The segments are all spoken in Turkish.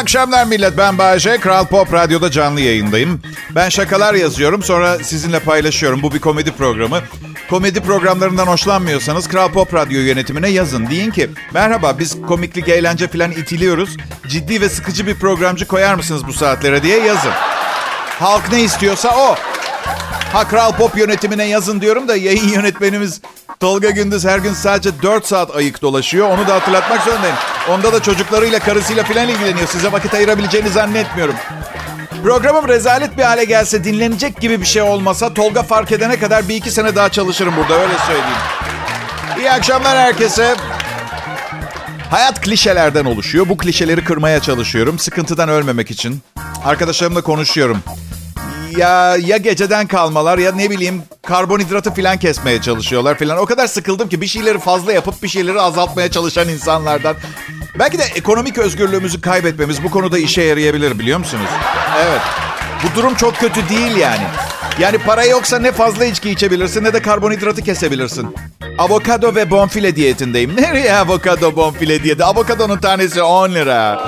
akşamlar millet. Ben Bayece. Kral Pop Radyo'da canlı yayındayım. Ben şakalar yazıyorum. Sonra sizinle paylaşıyorum. Bu bir komedi programı. Komedi programlarından hoşlanmıyorsanız Kral Pop Radyo yönetimine yazın. Deyin ki merhaba biz komiklik, eğlence falan itiliyoruz. Ciddi ve sıkıcı bir programcı koyar mısınız bu saatlere diye yazın. Halk ne istiyorsa o. Ha Kral Pop yönetimine yazın diyorum da yayın yönetmenimiz Tolga Gündüz her gün sadece 4 saat ayık dolaşıyor. Onu da hatırlatmak zorundayım. Onda da çocuklarıyla, karısıyla falan ilgileniyor. Size vakit ayırabileceğini zannetmiyorum. Programım rezalet bir hale gelse, dinlenecek gibi bir şey olmasa Tolga fark edene kadar bir iki sene daha çalışırım burada öyle söyleyeyim. İyi akşamlar herkese. Hayat klişelerden oluşuyor. Bu klişeleri kırmaya çalışıyorum. Sıkıntıdan ölmemek için. Arkadaşlarımla konuşuyorum. Ya ya geceden kalmalar ya ne bileyim karbonhidratı falan kesmeye çalışıyorlar falan. O kadar sıkıldım ki bir şeyleri fazla yapıp bir şeyleri azaltmaya çalışan insanlardan. Belki de ekonomik özgürlüğümüzü kaybetmemiz bu konuda işe yarayabilir biliyor musunuz? Evet. Bu durum çok kötü değil yani. Yani para yoksa ne fazla içki içebilirsin ne de karbonhidratı kesebilirsin. Avokado ve bonfile diyetindeyim. Nereye avokado bonfile diyeti? Avokadonun tanesi 10 lira.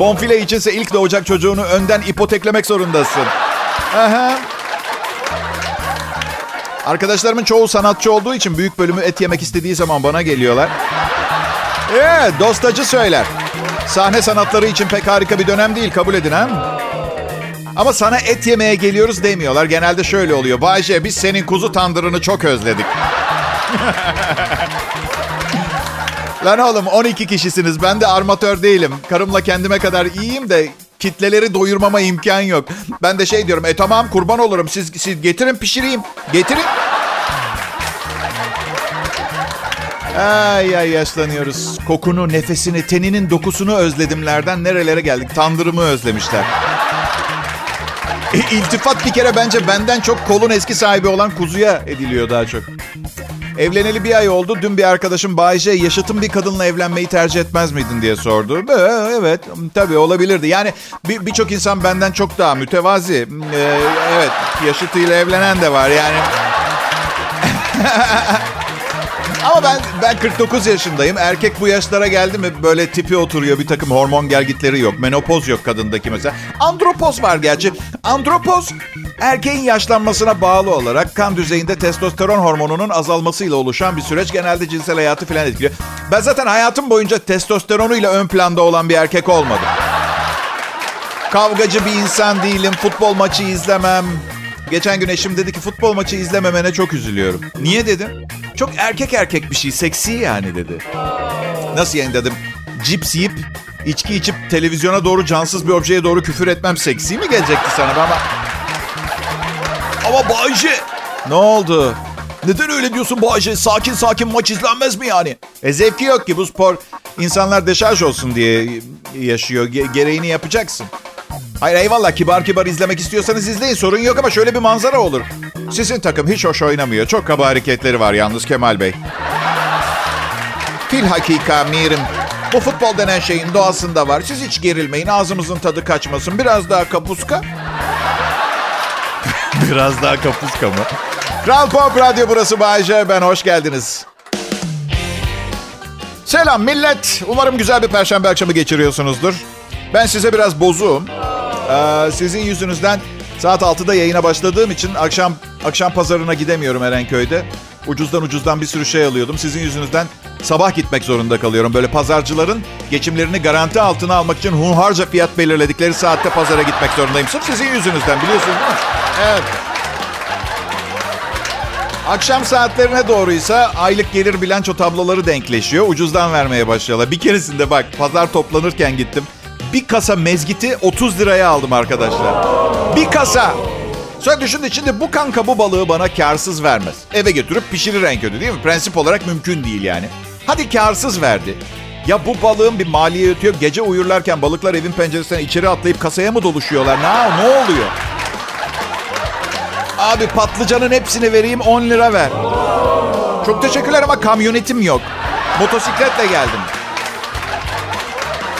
Bonfile içinse ilk doğacak çocuğunu önden ipoteklemek zorundasın. Aha. Arkadaşlarımın çoğu sanatçı olduğu için büyük bölümü et yemek istediği zaman bana geliyorlar. Ee, dostacı söyler. Sahne sanatları için pek harika bir dönem değil kabul edin ha. Ama sana et yemeye geliyoruz demiyorlar. Genelde şöyle oluyor. Bayce biz senin kuzu tandırını çok özledik. Lan oğlum 12 kişisiniz. Ben de armatör değilim. Karımla kendime kadar iyiyim de kitleleri doyurmama imkan yok. Ben de şey diyorum. E tamam kurban olurum. Siz, siz getirin pişireyim. Getirin. Ay ay yaşlanıyoruz. Kokunu, nefesini, teninin dokusunu özledimlerden nerelere geldik? Tandırımı özlemişler. E, İltifat bir kere bence benden çok kolun eski sahibi olan kuzuya ediliyor daha çok. Evleneli bir ay oldu. Dün bir arkadaşım Bayce yaşıtın bir kadınla evlenmeyi tercih etmez miydin diye sordu. Evet tabii olabilirdi. Yani birçok bir insan benden çok daha mütevazi. Ee, evet yaşıtıyla evlenen de var yani. Ama ben ben 49 yaşındayım. Erkek bu yaşlara geldi mi böyle tipi oturuyor. Bir takım hormon gelgitleri yok. Menopoz yok kadındaki mesela. Andropoz var gerçi. Andropoz erkeğin yaşlanmasına bağlı olarak kan düzeyinde testosteron hormonunun azalmasıyla oluşan bir süreç. Genelde cinsel hayatı falan etkiliyor. Ben zaten hayatım boyunca testosteronuyla ön planda olan bir erkek olmadım. Kavgacı bir insan değilim. Futbol maçı izlemem. Geçen gün eşim dedi ki futbol maçı izlememene çok üzülüyorum. Niye dedim? Çok erkek erkek bir şey, seksi yani dedi. Nasıl yani dedim? Cips yiyip, içki içip televizyona doğru cansız bir objeye doğru küfür etmem seksi mi gelecekti sana? Ama, ama Bayce. Ne oldu? Neden öyle diyorsun Bayce? Sakin sakin maç izlenmez mi yani? E zevki yok ki bu spor insanlar deşarj olsun diye yaşıyor. Ge- gereğini yapacaksın. Hayır eyvallah kibar kibar izlemek istiyorsanız izleyin sorun yok ama şöyle bir manzara olur. Sizin takım hiç hoş oynamıyor. Çok kaba hareketleri var yalnız Kemal Bey. Fil hakika mirim. Bu futbol denen şeyin doğasında var. Siz hiç gerilmeyin ağzımızın tadı kaçmasın. Biraz daha kapuska. Biraz daha kapuska mı? Kral Pop Radyo burası Bayece. Ben hoş geldiniz. Selam millet. Umarım güzel bir perşembe akşamı geçiriyorsunuzdur. Ben size biraz bozuğum. Ee, sizin yüzünüzden saat 6'da yayına başladığım için akşam akşam pazarına gidemiyorum Erenköy'de. Ucuzdan ucuzdan bir sürü şey alıyordum. Sizin yüzünüzden sabah gitmek zorunda kalıyorum. Böyle pazarcıların geçimlerini garanti altına almak için hunharca fiyat belirledikleri saatte pazara gitmek zorundayım. Sırf sizin yüzünüzden biliyorsunuz değil mi? Evet. Akşam saatlerine doğruysa aylık gelir bilanço tabloları denkleşiyor. Ucuzdan vermeye başlıyorlar. Bir keresinde bak pazar toplanırken gittim. Bir kasa mezgiti 30 liraya aldım arkadaşlar. Bir kasa. Sonra düşünün şimdi bu kanka bu balığı bana karsız vermez. Eve götürüp pişirir en kötü değil mi? Prensip olarak mümkün değil yani. Hadi karsız verdi. Ya bu balığın bir maliyeti yok. Gece uyurlarken balıklar evin penceresinden içeri atlayıp kasaya mı doluşuyorlar? Ne, ne oluyor? Abi patlıcanın hepsini vereyim 10 lira ver. Çok teşekkürler ama kamyonetim yok. Motosikletle geldim.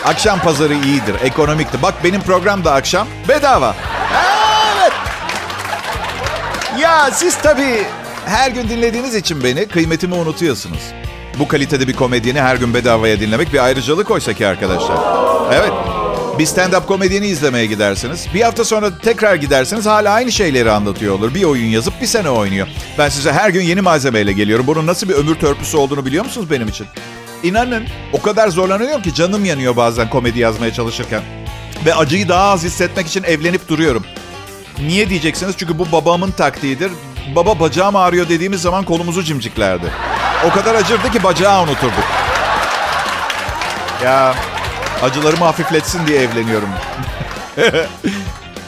Akşam pazarı iyidir, ekonomikti. Bak benim program da akşam bedava. Evet. Ya siz tabii her gün dinlediğiniz için beni kıymetimi unutuyorsunuz. Bu kalitede bir komedyeni her gün bedavaya dinlemek bir ayrıcalık oysa ki arkadaşlar. Evet. Bir stand-up komedyeni izlemeye gidersiniz. Bir hafta sonra tekrar gidersiniz hala aynı şeyleri anlatıyor olur. Bir oyun yazıp bir sene oynuyor. Ben size her gün yeni malzemeyle geliyorum. Bunun nasıl bir ömür törpüsü olduğunu biliyor musunuz benim için? İnanın o kadar zorlanıyorum ki canım yanıyor bazen komedi yazmaya çalışırken. Ve acıyı daha az hissetmek için evlenip duruyorum. Niye diyeceksiniz? Çünkü bu babamın taktiğidir. Baba bacağım ağrıyor dediğimiz zaman kolumuzu cimciklerdi. O kadar acırdı ki bacağı unuturduk. Ya acılarımı hafifletsin diye evleniyorum.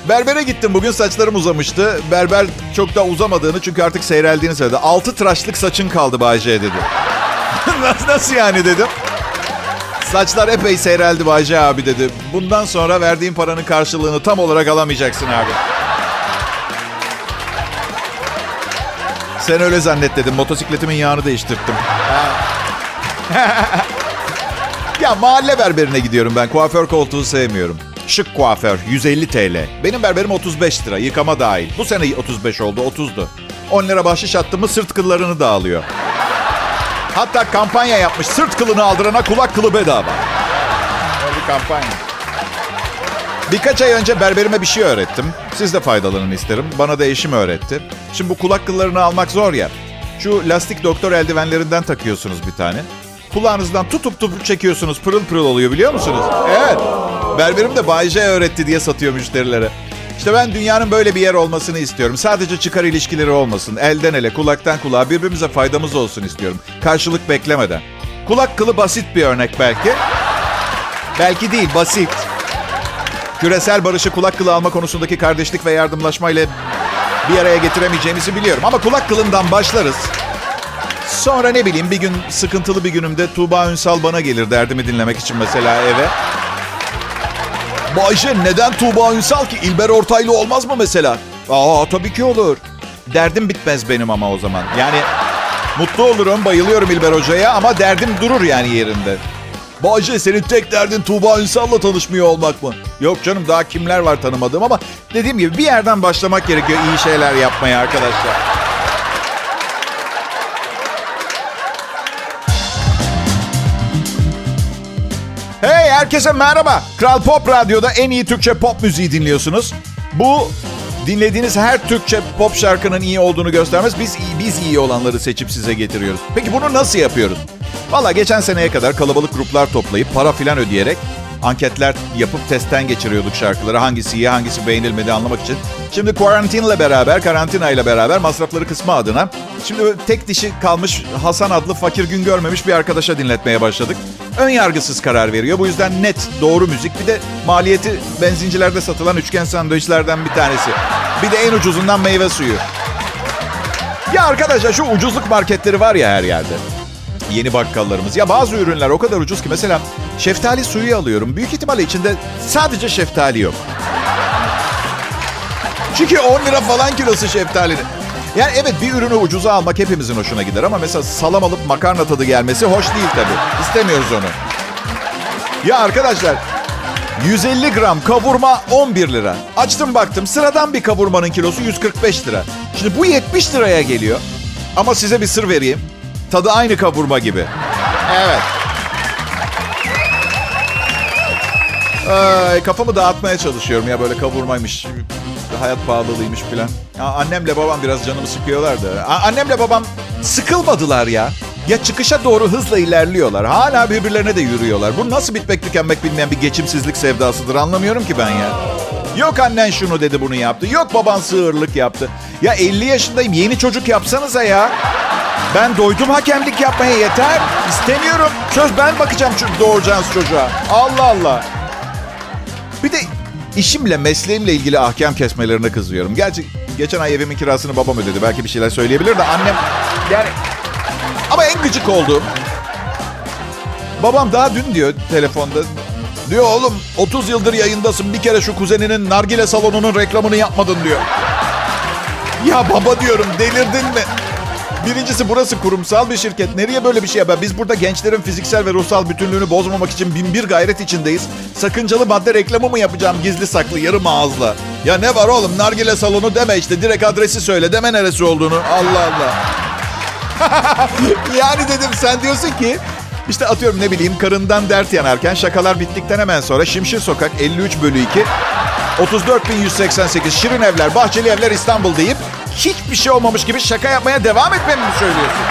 Berbere gittim bugün saçlarım uzamıştı. Berber çok da uzamadığını çünkü artık seyreldiğini söyledi. Altı tıraşlık saçın kaldı Bayce dedi. Nasıl yani dedim. Saçlar epey seyreldi Bayce abi dedi. Bundan sonra verdiğin paranın karşılığını tam olarak alamayacaksın abi. Sen öyle zannet dedim. Motosikletimin yağını değiştirdim. ya mahalle berberine gidiyorum ben. Kuaför koltuğu sevmiyorum. Şık kuaför 150 TL. Benim berberim 35 lira yıkama dahil. Bu sene 35 oldu 30'du. 10 lira bahşiş attı mı sırt kıllarını da alıyor. Hatta kampanya yapmış. Sırt kılını aldırana kulak kılı bedava. Öyle bir kampanya. Birkaç ay önce berberime bir şey öğrettim. Siz de faydalanın isterim. Bana da eşim öğretti. Şimdi bu kulak kıllarını almak zor ya. Şu lastik doktor eldivenlerinden takıyorsunuz bir tane. Kulağınızdan tutup tutup çekiyorsunuz. Pırıl pırıl oluyor biliyor musunuz? Evet. Berberim de Bay J öğretti diye satıyor müşterilere. İşte ben dünyanın böyle bir yer olmasını istiyorum. Sadece çıkar ilişkileri olmasın. Elden ele, kulaktan kulağa birbirimize faydamız olsun istiyorum. Karşılık beklemeden. Kulak kılı basit bir örnek belki. Belki değil, basit. Küresel barışı kulak kılı alma konusundaki kardeşlik ve yardımlaşmayla bir araya getiremeyeceğimizi biliyorum. Ama kulak kılından başlarız. Sonra ne bileyim bir gün sıkıntılı bir günümde Tuğba Ünsal bana gelir derdimi dinlemek için mesela eve. Bayşe neden Tuğba Ünsal ki? İlber Ortaylı olmaz mı mesela? Aa tabii ki olur. Derdim bitmez benim ama o zaman. Yani mutlu olurum, bayılıyorum İlber Hoca'ya ama derdim durur yani yerinde. Bayce senin tek derdin Tuğba Ünsal'la tanışmıyor olmak mı? Yok canım daha kimler var tanımadığım ama dediğim gibi bir yerden başlamak gerekiyor iyi şeyler yapmaya arkadaşlar. Hey herkese merhaba. Kral Pop Radyo'da en iyi Türkçe pop müziği dinliyorsunuz. Bu dinlediğiniz her Türkçe pop şarkının iyi olduğunu göstermez. Biz biz iyi olanları seçip size getiriyoruz. Peki bunu nasıl yapıyoruz? Valla geçen seneye kadar kalabalık gruplar toplayıp para filan ödeyerek anketler yapıp testten geçiriyorduk şarkıları. Hangisi iyi, hangisi beğenilmedi anlamak için. Şimdi karantinle beraber, karantina ile beraber masrafları kısma adına şimdi tek dişi kalmış Hasan adlı fakir gün görmemiş bir arkadaşa dinletmeye başladık. Ön yargısız karar veriyor. Bu yüzden net, doğru müzik. Bir de maliyeti benzincilerde satılan üçgen sandviçlerden bir tanesi. Bir de en ucuzundan meyve suyu. Ya arkadaşlar şu ucuzluk marketleri var ya her yerde. Yeni bakkallarımız. Ya bazı ürünler o kadar ucuz ki mesela şeftali suyu alıyorum. Büyük ihtimalle içinde sadece şeftali yok. Çünkü 10 lira falan kilosu şeftalinin. Yani evet bir ürünü ucuza almak hepimizin hoşuna gider ama mesela salam alıp makarna tadı gelmesi hoş değil tabii. İstemiyoruz onu. Ya arkadaşlar 150 gram kavurma 11 lira. Açtım baktım sıradan bir kavurmanın kilosu 145 lira. Şimdi bu 70 liraya geliyor. Ama size bir sır vereyim. Tadı aynı kavurma gibi. Evet. Ay, kafamı dağıtmaya çalışıyorum ya böyle kavurmaymış, hayat pahalılıymış filan. Annemle babam biraz canımı sıkıyorlardı. Annemle babam sıkılmadılar ya. Ya çıkışa doğru hızla ilerliyorlar. Hala birbirlerine de yürüyorlar. Bu nasıl bitmek tükenmek bilmeyen bir geçimsizlik sevdasıdır anlamıyorum ki ben ya. Yok annen şunu dedi bunu yaptı. Yok baban sığırlık yaptı. Ya 50 yaşındayım yeni çocuk yapsanıza ya. Ben doydum hakemlik yapmaya yeter. İstemiyorum. Söz ben bakacağım çünkü doğuracağınız çocuğa. Allah Allah. Bir de işimle, mesleğimle ilgili ahkam kesmelerine kızıyorum. Gerçi geçen ay evimin kirasını babam ödedi. Belki bir şeyler söyleyebilir de annem... Yani... Ama en gıcık olduğum... Babam daha dün diyor telefonda... Diyor oğlum 30 yıldır yayındasın. Bir kere şu kuzeninin nargile salonunun reklamını yapmadın diyor. Ya baba diyorum delirdin mi? Birincisi burası kurumsal bir şirket. Nereye böyle bir şey yapar? Biz burada gençlerin fiziksel ve ruhsal bütünlüğünü bozmamak için bin bir gayret içindeyiz. Sakıncalı madde reklamı mı yapacağım gizli saklı yarım ağızla? Ya ne var oğlum nargile salonu deme işte direkt adresi söyle deme neresi olduğunu. Allah Allah. yani dedim sen diyorsun ki İşte atıyorum ne bileyim karından dert yanarken şakalar bittikten hemen sonra Şimşir Sokak 53 bölü 2 34.188 Şirin Evler, Bahçeli Evler İstanbul deyip hiçbir şey olmamış gibi şaka yapmaya devam etmemi mi söylüyorsun?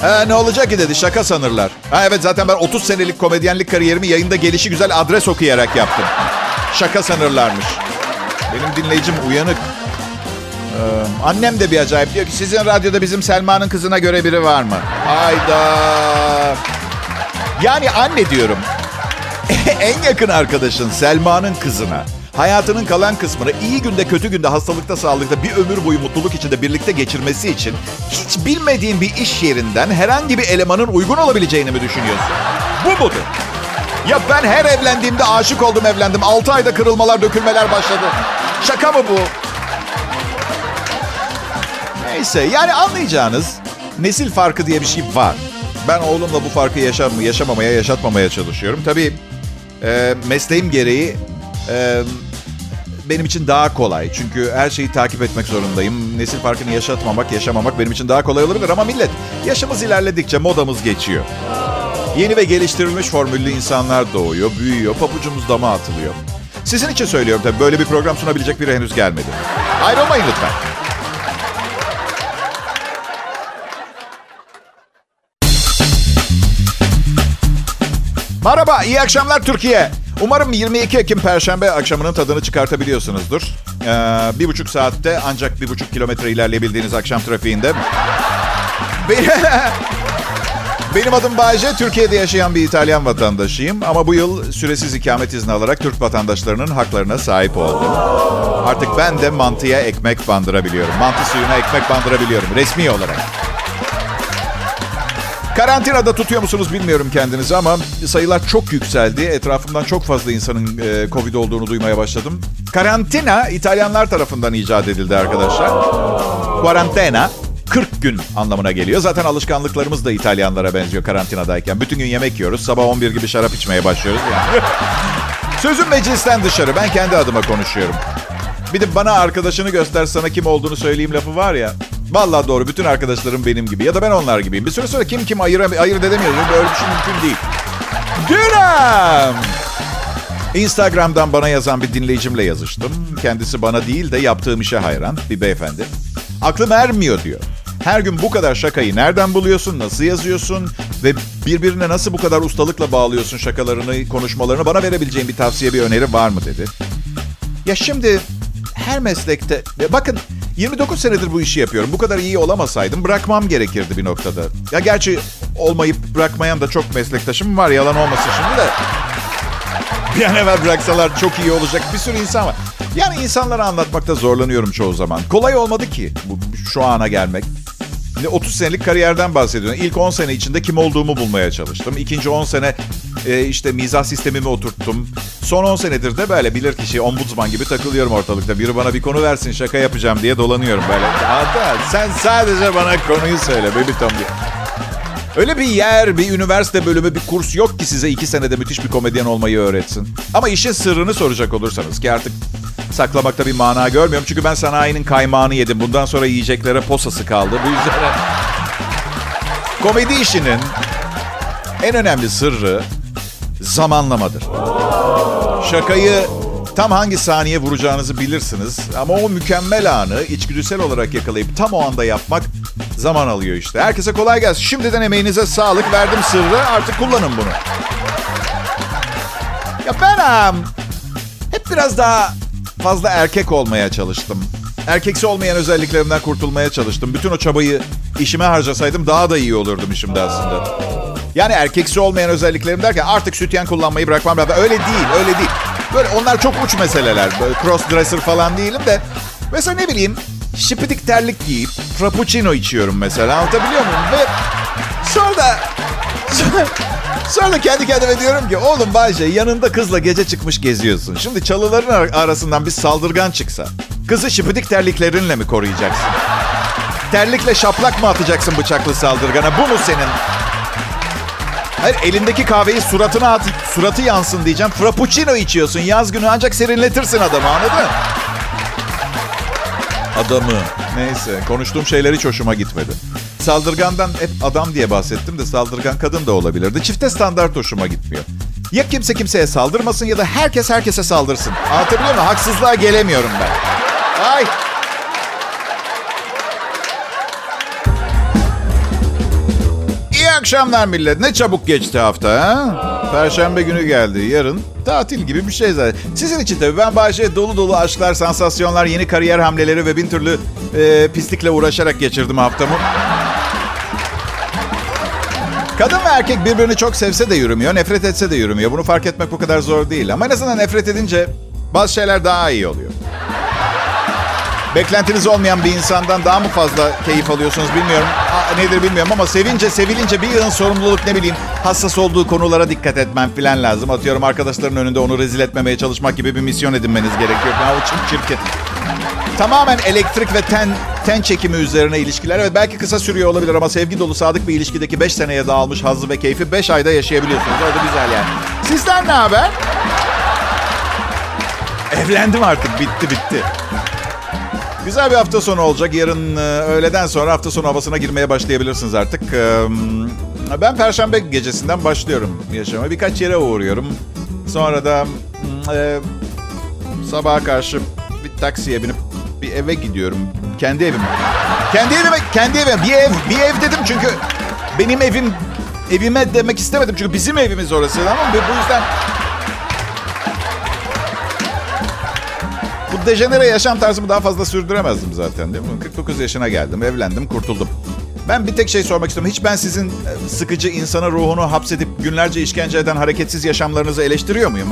Ha, ne olacak ki dedi şaka sanırlar. Ha evet zaten ben 30 senelik komedyenlik kariyerimi yayında gelişi güzel adres okuyarak yaptım. Şaka sanırlarmış. Benim dinleyicim uyanık. Ee, annem de bir acayip. Diyor ki sizin radyoda bizim Selma'nın kızına göre biri var mı? Hayda. Yani anne diyorum. en yakın arkadaşın Selma'nın kızına hayatının kalan kısmını iyi günde kötü günde hastalıkta sağlıkta bir ömür boyu mutluluk içinde birlikte geçirmesi için hiç bilmediğin bir iş yerinden herhangi bir elemanın uygun olabileceğini mi düşünüyorsun? Bu mudur? Ya ben her evlendiğimde aşık oldum evlendim. 6 ayda kırılmalar dökülmeler başladı. Şaka mı bu? Neyse yani anlayacağınız nesil farkı diye bir şey var. Ben oğlumla bu farkı yaşam, yaşamamaya, yaşatmamaya çalışıyorum. Tabii e, mesleğim gereği e, benim için daha kolay. Çünkü her şeyi takip etmek zorundayım. Nesil farkını yaşatmamak, yaşamamak benim için daha kolay olabilir. Ama millet yaşımız ilerledikçe modamız geçiyor. Yeni ve geliştirilmiş formüllü insanlar doğuyor, büyüyor, papucumuz dama atılıyor. Sizin için söylüyorum tabii böyle bir program sunabilecek biri henüz gelmedi. Ayrılmayın lütfen. Merhaba, iyi akşamlar Türkiye. Umarım 22 Ekim Perşembe akşamının tadını çıkartabiliyorsunuzdur. Ee, bir buçuk saatte ancak bir buçuk kilometre ilerleyebildiğiniz akşam trafiğinde. Benim, adım Bayce, Türkiye'de yaşayan bir İtalyan vatandaşıyım. Ama bu yıl süresiz ikamet izni alarak Türk vatandaşlarının haklarına sahip oldum. Artık ben de mantıya ekmek bandırabiliyorum. Mantı suyuna ekmek bandırabiliyorum resmi olarak. Karantinada tutuyor musunuz bilmiyorum kendinizi ama sayılar çok yükseldi. Etrafımdan çok fazla insanın e, Covid olduğunu duymaya başladım. Karantina İtalyanlar tarafından icat edildi arkadaşlar. Quarantena 40 gün anlamına geliyor. Zaten alışkanlıklarımız da İtalyanlara benziyor karantinadayken. Bütün gün yemek yiyoruz. Sabah 11 gibi şarap içmeye başlıyoruz. Yani. Sözüm meclisten dışarı. Ben kendi adıma konuşuyorum. Bir de bana arkadaşını göster sana kim olduğunu söyleyeyim lafı var ya. Vallahi doğru. Bütün arkadaşlarım benim gibi. Ya da ben onlar gibiyim. Bir süre sonra kim kim ayır, ayırt edemiyoruz. Böyle bir şey mümkün değil. Dürem! Instagram'dan bana yazan bir dinleyicimle yazıştım. Kendisi bana değil de yaptığım işe hayran bir beyefendi. Aklım ermiyor diyor. Her gün bu kadar şakayı nereden buluyorsun, nasıl yazıyorsun ve birbirine nasıl bu kadar ustalıkla bağlıyorsun şakalarını, konuşmalarını bana verebileceğin bir tavsiye, bir öneri var mı dedi. Ya şimdi her meslekte, bakın 29 senedir bu işi yapıyorum. Bu kadar iyi olamasaydım bırakmam gerekirdi bir noktada. Ya gerçi olmayıp bırakmayan da çok meslektaşım var. Yalan olmasın şimdi de. Bir an evvel bıraksalar çok iyi olacak bir sürü insan var. Yani insanlara anlatmakta zorlanıyorum çoğu zaman. Kolay olmadı ki bu, şu ana gelmek. 30 senelik kariyerden bahsediyorum. İlk 10 sene içinde kim olduğumu bulmaya çalıştım. İkinci 10 sene e, işte mizah sistemimi oturttum. Son 10 senedir de böyle bilir kişi ombudsman gibi takılıyorum ortalıkta. Biri bana bir konu versin şaka yapacağım diye dolanıyorum böyle. Hatta sen sadece bana konuyu söyle baby Tom diye. Öyle bir yer, bir üniversite bölümü, bir kurs yok ki size iki senede müthiş bir komedyen olmayı öğretsin. Ama işin sırrını soracak olursanız ki artık saklamakta bir mana görmüyorum. Çünkü ben sanayinin kaymağını yedim. Bundan sonra yiyeceklere posası kaldı. Bu yüzden komedi işinin en önemli sırrı zamanlamadır. Şakayı tam hangi saniye vuracağınızı bilirsiniz. Ama o mükemmel anı içgüdüsel olarak yakalayıp tam o anda yapmak zaman alıyor işte. Herkese kolay gelsin. Şimdiden emeğinize sağlık. Verdim sırrı. Artık kullanın bunu. Ya ben hep biraz daha fazla erkek olmaya çalıştım. Erkeksi olmayan özelliklerimden kurtulmaya çalıştım. Bütün o çabayı işime harcasaydım daha da iyi olurdum işimde aslında. Yani erkeksi olmayan özelliklerim derken artık sütyen kullanmayı bırakmam lazım. Öyle değil, öyle değil. Böyle onlar çok uç meseleler. Böyle cross dresser falan değilim de. Mesela ne bileyim şipidik terlik giyip frappuccino içiyorum mesela. Anlatabiliyor muyum? Ve sonra da sonra, kendi kendime diyorum ki oğlum Bayce yanında kızla gece çıkmış geziyorsun. Şimdi çalıların arasından bir saldırgan çıksa kızı şipidik terliklerinle mi koruyacaksın? Terlikle şaplak mı atacaksın bıçaklı saldırgana? Bu mu senin Hayır elindeki kahveyi suratına at, suratı yansın diyeceğim. Frappuccino içiyorsun yaz günü ancak serinletirsin adamı anladın? Adamı. Neyse konuştuğum şeyler hiç hoşuma gitmedi. saldırgandan hep adam diye bahsettim de saldırgan kadın da olabilirdi. Çifte standart hoşuma gitmiyor. Ya kimse kimseye saldırmasın ya da herkes herkese saldırsın. Anlatabiliyor muyum? Haksızlığa gelemiyorum ben. Ay. İyi akşamlar millet. Ne çabuk geçti hafta ha? Perşembe günü geldi. Yarın tatil gibi bir şey zaten. Sizin için tabii ben Bayşe dolu dolu aşklar, sansasyonlar, yeni kariyer hamleleri ve bin türlü e, pislikle uğraşarak geçirdim haftamı. Kadın ve erkek birbirini çok sevse de yürümüyor, nefret etse de yürümüyor. Bunu fark etmek bu kadar zor değil. Ama en azından nefret edince bazı şeyler daha iyi oluyor. Beklentiniz olmayan bir insandan daha mı fazla keyif alıyorsunuz bilmiyorum. Nedir bilmiyorum ama sevince, sevilince bir yığın sorumluluk ne bileyim hassas olduğu konulara dikkat etmem falan lazım. Atıyorum arkadaşların önünde onu rezil etmemeye çalışmak gibi bir misyon edinmeniz gerekiyor. Ya, o çok çirkin. Tamamen elektrik ve ten, ten çekimi üzerine ilişkiler. Evet belki kısa sürüyor olabilir ama sevgi dolu sadık bir ilişkideki 5 seneye dağılmış hazzı ve keyfi 5 ayda yaşayabiliyorsunuz. O güzel yani. Sizden ne haber? Evlendim artık. Bitti bitti. Güzel bir hafta sonu olacak. Yarın e, öğleden sonra hafta sonu havasına girmeye başlayabilirsiniz artık. E, ben perşembe gecesinden başlıyorum yaşamaya. Birkaç yere uğruyorum. Sonra da e, sabaha karşı bir taksiye binip bir eve gidiyorum. Kendi evim. Kendi evime, kendi evim. Bir ev, bir ev dedim çünkü benim evim evime demek istemedim çünkü bizim evimiz orası ama bu yüzden Bu dejenere yaşam tarzımı daha fazla sürdüremezdim zaten değil mi? 49 yaşına geldim, evlendim, kurtuldum. Ben bir tek şey sormak istiyorum. Hiç ben sizin e, sıkıcı insana ruhunu hapsedip günlerce işkence eden hareketsiz yaşamlarınızı eleştiriyor muyum?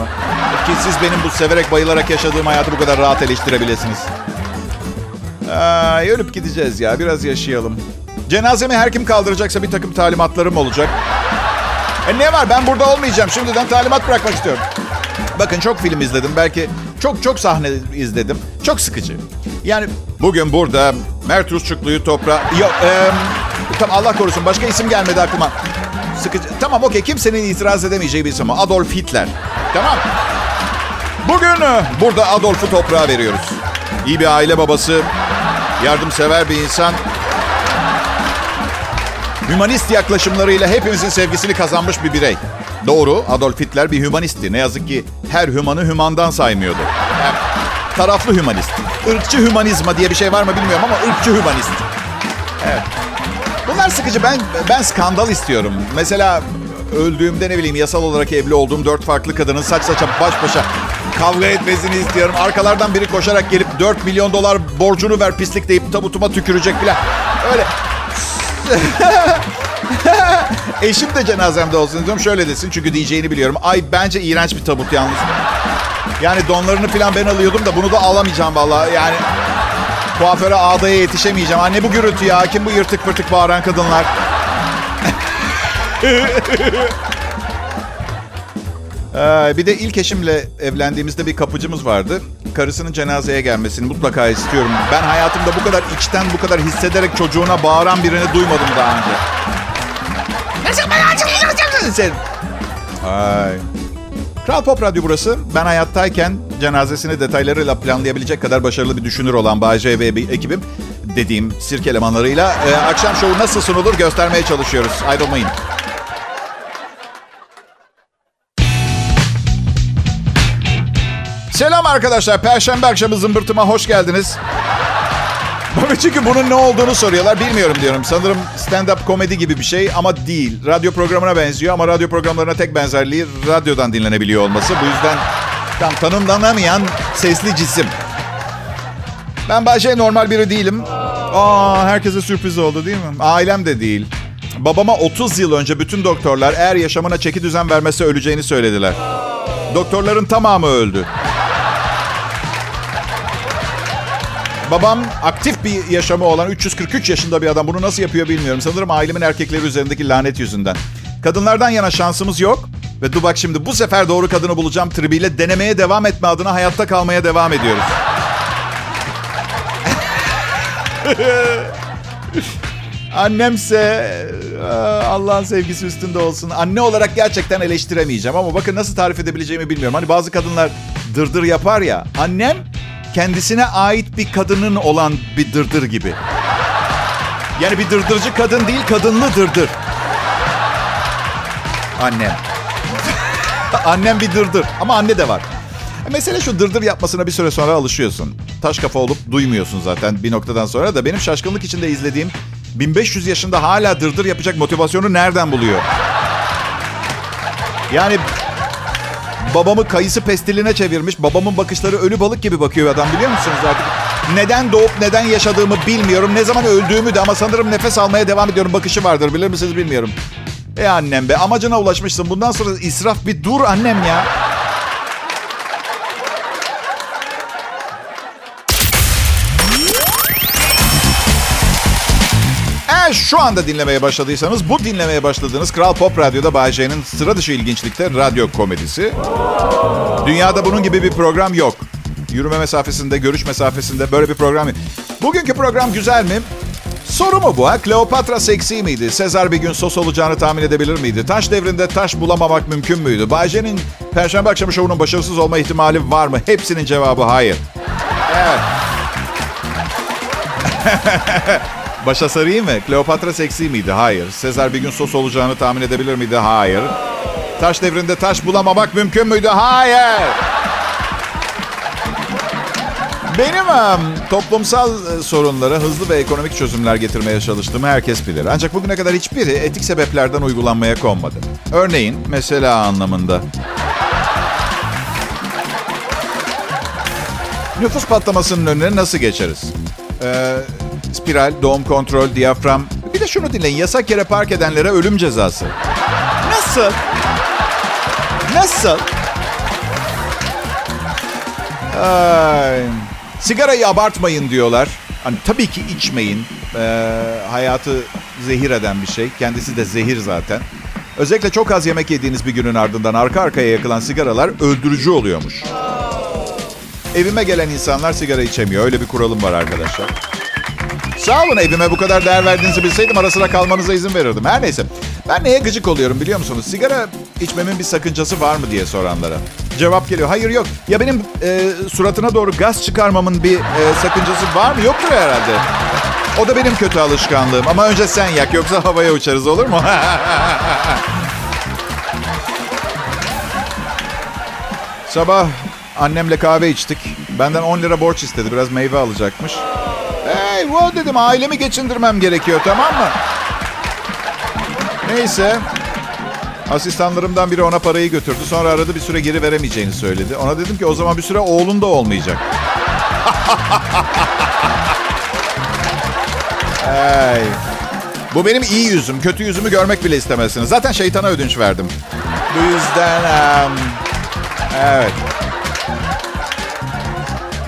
Ki siz benim bu severek bayılarak yaşadığım hayatı bu kadar rahat eleştirebilirsiniz. Ay, ölüp gideceğiz ya. Biraz yaşayalım. Cenazemi her kim kaldıracaksa bir takım talimatlarım olacak. E ne var ben burada olmayacağım. Şimdiden talimat bırakmak istiyorum. Bakın çok film izledim. Belki çok çok sahne izledim. Çok sıkıcı. Yani bugün burada Mert Rusçuklu'yu toprağa... Yok, e, tam Allah korusun başka isim gelmedi aklıma. Sıkıcı. Tamam okey kimsenin itiraz edemeyeceği bir isim. Adolf Hitler. Tamam. Bugün e, burada Adolf'u toprağa veriyoruz. İyi bir aile babası, yardımsever bir insan. Hümanist yaklaşımlarıyla hepimizin sevgisini kazanmış bir birey. Doğru, Adolf Hitler bir hümanistti. Ne yazık ki her hümanı hümandan saymıyordu. Yani, taraflı hümanist. Irkçı hümanizma diye bir şey var mı bilmiyorum ama ırkçı hümanist. Evet. Bunlar sıkıcı. Ben ben skandal istiyorum. Mesela öldüğümde ne bileyim yasal olarak evli olduğum dört farklı kadının saç saça baş başa kavga etmesini istiyorum. Arkalardan biri koşarak gelip 4 milyon dolar borcunu ver pislik deyip tabutuma tükürecek bile. Öyle. Eşim de cenazemde olsun diyorum. Şöyle desin çünkü diyeceğini biliyorum. Ay bence iğrenç bir tabut yalnız. Yani donlarını falan ben alıyordum da bunu da alamayacağım vallahi. Yani kuaföre ağdaya yetişemeyeceğim. Anne bu gürültü ya. Kim bu yırtık pırtık bağıran kadınlar? Ee, bir de ilk eşimle evlendiğimizde bir kapıcımız vardı. Karısının cenazeye gelmesini mutlaka istiyorum. Ben hayatımda bu kadar içten, bu kadar hissederek çocuğuna bağıran birini duymadım daha önce. Sen. Ay. Kral Pop Radyo burası. Ben hayattayken cenazesini detaylarıyla planlayabilecek kadar başarılı bir düşünür olan Bayce ve ekibim dediğim sirk elemanlarıyla e, akşam şovu nasıl sunulur göstermeye çalışıyoruz. Ayrılmayın. Selam arkadaşlar. Perşembe akşamı zımbırtıma hoş geldiniz. Çünkü bunun ne olduğunu soruyorlar. Bilmiyorum diyorum. Sanırım stand-up komedi gibi bir şey ama değil. Radyo programına benziyor ama radyo programlarına tek benzerliği radyodan dinlenebiliyor olması. Bu yüzden tam tanımlanamayan sesli cisim. Ben Bayce normal biri değilim. Aa, herkese sürpriz oldu değil mi? Ailem de değil. Babama 30 yıl önce bütün doktorlar eğer yaşamına çeki düzen vermesi öleceğini söylediler. Doktorların tamamı öldü. Babam aktif bir yaşamı olan 343 yaşında bir adam. Bunu nasıl yapıyor bilmiyorum. Sanırım ailemin erkekleri üzerindeki lanet yüzünden. Kadınlardan yana şansımız yok. Ve dur bak şimdi bu sefer doğru kadını bulacağım tribiyle denemeye devam etme adına hayatta kalmaya devam ediyoruz. Annemse Allah'ın sevgisi üstünde olsun. Anne olarak gerçekten eleştiremeyeceğim ama bakın nasıl tarif edebileceğimi bilmiyorum. Hani bazı kadınlar dırdır yapar ya. Annem kendisine ait bir kadının olan bir dırdır gibi. Yani bir dırdırcı kadın değil, kadınlı dırdır. Annem. Annem bir dırdır. Ama anne de var. E, mesele şu dırdır yapmasına bir süre sonra alışıyorsun. Taş kafa olup duymuyorsun zaten bir noktadan sonra da. Benim şaşkınlık içinde izlediğim 1500 yaşında hala dırdır yapacak motivasyonu nereden buluyor? Yani babamı kayısı pestiline çevirmiş. Babamın bakışları ölü balık gibi bakıyor adam biliyor musunuz artık? Neden doğup neden yaşadığımı bilmiyorum. Ne zaman öldüğümü de ama sanırım nefes almaya devam ediyorum bakışı vardır. Bilir misiniz bilmiyorum. E annem be amacına ulaşmışsın. Bundan sonra israf bir dur annem ya. Eğer şu anda dinlemeye başladıysanız bu dinlemeye başladığınız Kral Pop Radyo'da Bay J'nin sıra dışı ilginçlikte radyo komedisi. Dünyada bunun gibi bir program yok. Yürüme mesafesinde, görüş mesafesinde böyle bir program yok. Bugünkü program güzel mi? Soru mu bu ha? Kleopatra seksi miydi? Sezar bir gün sos olacağını tahmin edebilir miydi? Taş devrinde taş bulamamak mümkün müydü? Bayce'nin Perşembe akşamı şovunun başarısız olma ihtimali var mı? Hepsinin cevabı hayır. Evet. Başa sarayım mı? Kleopatra seksi miydi? Hayır. Sezar bir gün sos olacağını tahmin edebilir miydi? Hayır. Taş devrinde taş bulamamak mümkün müydü? Hayır. Benim um, toplumsal sorunlara hızlı ve ekonomik çözümler getirmeye çalıştığımı herkes bilir. Ancak bugüne kadar hiçbiri etik sebeplerden uygulanmaya konmadı. Örneğin mesela anlamında. Nüfus patlamasının önüne nasıl geçeriz? Ee, spiral, doğum kontrol, diyafram. Bir de şunu dinleyin. Yasak yere park edenlere ölüm cezası. Nasıl? Nasıl? Ay. Sigarayı abartmayın diyorlar. Hani tabii ki içmeyin. Ee, hayatı zehir eden bir şey. Kendisi de zehir zaten. Özellikle çok az yemek yediğiniz bir günün ardından arka arkaya yakılan sigaralar öldürücü oluyormuş. Evime gelen insanlar sigara içemiyor. Öyle bir kuralım var arkadaşlar. Sağ olun evime bu kadar değer verdiğinizi bilseydim ara sıra kalmanıza izin verirdim. Her neyse. Ben neye gıcık oluyorum biliyor musunuz? Sigara içmemin bir sakıncası var mı diye soranlara. Cevap geliyor. Hayır yok. Ya benim e, suratına doğru gaz çıkarmamın bir e, sakıncası var mı? Yoktur herhalde. O da benim kötü alışkanlığım. Ama önce sen yak yoksa havaya uçarız olur mu? Sabah annemle kahve içtik. Benden 10 lira borç istedi. Biraz meyve alacakmış. Hey wow dedim ailemi geçindirmem gerekiyor tamam mı? Neyse. Asistanlarımdan biri ona parayı götürdü. Sonra aradı bir süre geri veremeyeceğini söyledi. Ona dedim ki o zaman bir süre oğlun da olmayacak. hey. Bu benim iyi yüzüm. Kötü yüzümü görmek bile istemezsiniz. Zaten şeytana ödünç verdim. Bu yüzden... Um, evet.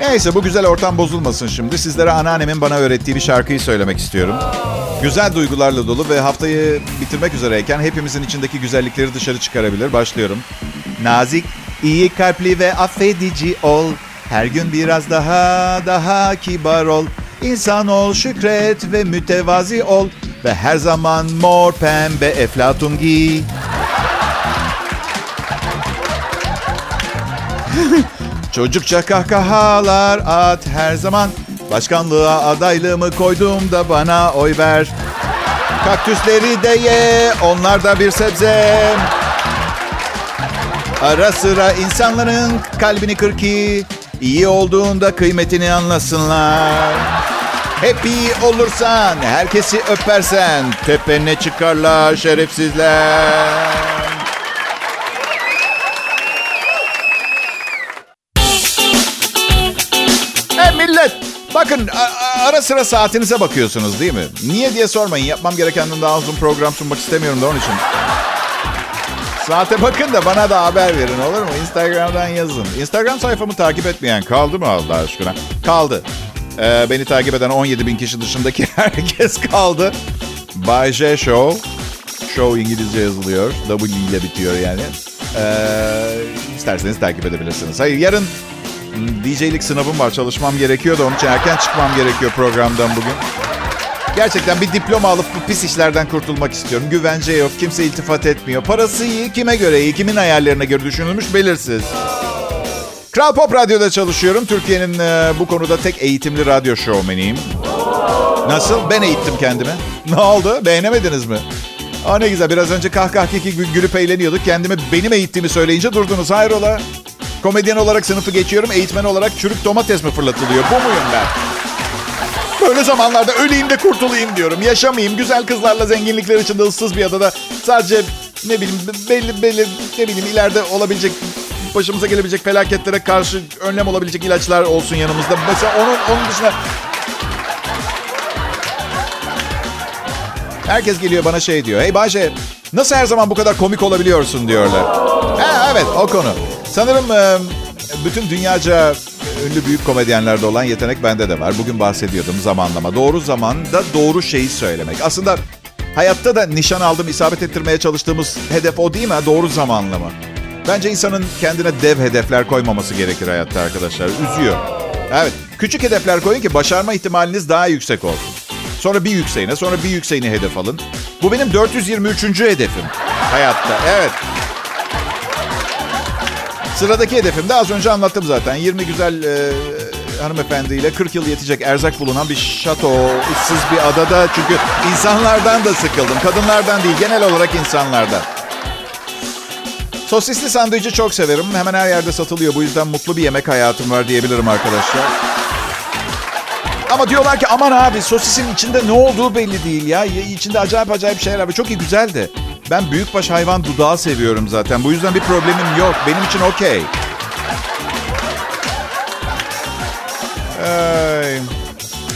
Neyse bu güzel ortam bozulmasın şimdi. Sizlere anneannemin bana öğrettiği bir şarkıyı söylemek istiyorum. Güzel duygularla dolu ve haftayı bitirmek üzereyken hepimizin içindeki güzellikleri dışarı çıkarabilir. Başlıyorum. Nazik, iyi kalpli ve affedici ol. Her gün biraz daha daha kibar ol. İnsan ol, şükret ve mütevazi ol. Ve her zaman mor pembe eflatun giy. Çocukça kahkahalar at her zaman. Başkanlığa adaylığımı koyduğumda bana oy ver. Kaktüsleri de ye, onlar da bir sebze. Ara sıra insanların kalbini kır ki iyi olduğunda kıymetini anlasınlar. Hep iyi olursan, herkesi öpersen tepene çıkarlar şerefsizler. Bakın ara sıra saatinize bakıyorsunuz değil mi? Niye diye sormayın. Yapmam gerekenden daha uzun program sunmak istemiyorum da onun için. Saate bakın da bana da haber verin olur mu? Instagram'dan yazın. Instagram sayfamı takip etmeyen kaldı mı Allah aşkına? Kaldı. Ee, beni takip eden 17 bin kişi dışındaki herkes kaldı. Bay J Show. Show İngilizce yazılıyor. W ile bitiyor yani. Ee, isterseniz takip edebilirsiniz. Hayır yarın DJ'lik sınavım var. Çalışmam gerekiyor da onun için erken çıkmam gerekiyor programdan bugün. Gerçekten bir diploma alıp bu pis işlerden kurtulmak istiyorum. Güvence yok, kimse iltifat etmiyor. Parası iyi, kime göre iyi, kimin ayarlarına göre düşünülmüş belirsiz. Kral Pop Radyo'da çalışıyorum. Türkiye'nin e, bu konuda tek eğitimli radyo şovmeniyim. Nasıl? Ben eğittim kendimi. Ne oldu? Beğenemediniz mi? Aa ne güzel. Biraz önce kahkah keki gül- gülüp eğleniyorduk. Kendimi benim eğittiğimi söyleyince durdunuz. Hayrola? Komedyen olarak sınıfı geçiyorum. Eğitmen olarak çürük domates mi fırlatılıyor? Bu muyum ben? Böyle zamanlarda öleyim de kurtulayım diyorum. Yaşamayayım. Güzel kızlarla zenginlikler içinde ıssız bir adada. Sadece ne bileyim belli belli ne bileyim ileride olabilecek başımıza gelebilecek felaketlere karşı önlem olabilecek ilaçlar olsun yanımızda. Mesela onun onun dışında Herkes geliyor bana şey diyor. Hey Bayce nasıl her zaman bu kadar komik olabiliyorsun diyorlar. Ha, evet o konu. Sanırım bütün dünyaca ünlü büyük komedyenlerde olan yetenek bende de var. Bugün bahsediyordum zamanlama. Doğru zamanda doğru şeyi söylemek. Aslında hayatta da nişan aldım, isabet ettirmeye çalıştığımız hedef o değil mi? Doğru zamanlama. Bence insanın kendine dev hedefler koymaması gerekir hayatta arkadaşlar. Üzüyor. Evet, küçük hedefler koyun ki başarma ihtimaliniz daha yüksek olsun. Sonra bir yükseğine, sonra bir yükseğini hedef alın. Bu benim 423. hedefim hayatta. Evet. Sıradaki hedefim de az önce anlattım zaten. 20 güzel e, hanımefendiyle 40 yıl yetecek erzak bulunan bir şato, ıssız bir adada. Çünkü insanlardan da sıkıldım. Kadınlardan değil, genel olarak insanlardan. Sosisli sandviçi çok severim. Hemen her yerde satılıyor. Bu yüzden mutlu bir yemek hayatım var diyebilirim arkadaşlar. Ama diyorlar ki aman abi sosisin içinde ne olduğu belli değil ya. İçinde acayip acayip şeyler var. Çok iyi güzel de. Ben büyükbaş hayvan dudağı seviyorum zaten. Bu yüzden bir problemim yok. Benim için okey. Ay.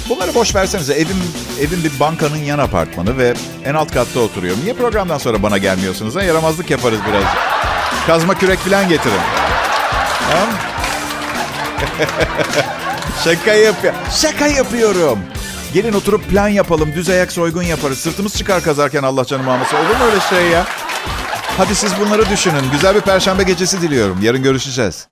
Bunları boş versenize. Evim, evim bir bankanın yan apartmanı ve en alt katta oturuyorum. Niye programdan sonra bana gelmiyorsunuz? Ha? Yaramazlık yaparız birazcık. Kazma kürek falan getirin. Tamam Şaka yapıyor. Şaka yapıyorum. Gelin oturup plan yapalım. Düz ayak soygun yaparız. Sırtımız çıkar kazarken Allah canım almasın. Olur mu öyle şey ya? Hadi siz bunları düşünün. Güzel bir perşembe gecesi diliyorum. Yarın görüşeceğiz.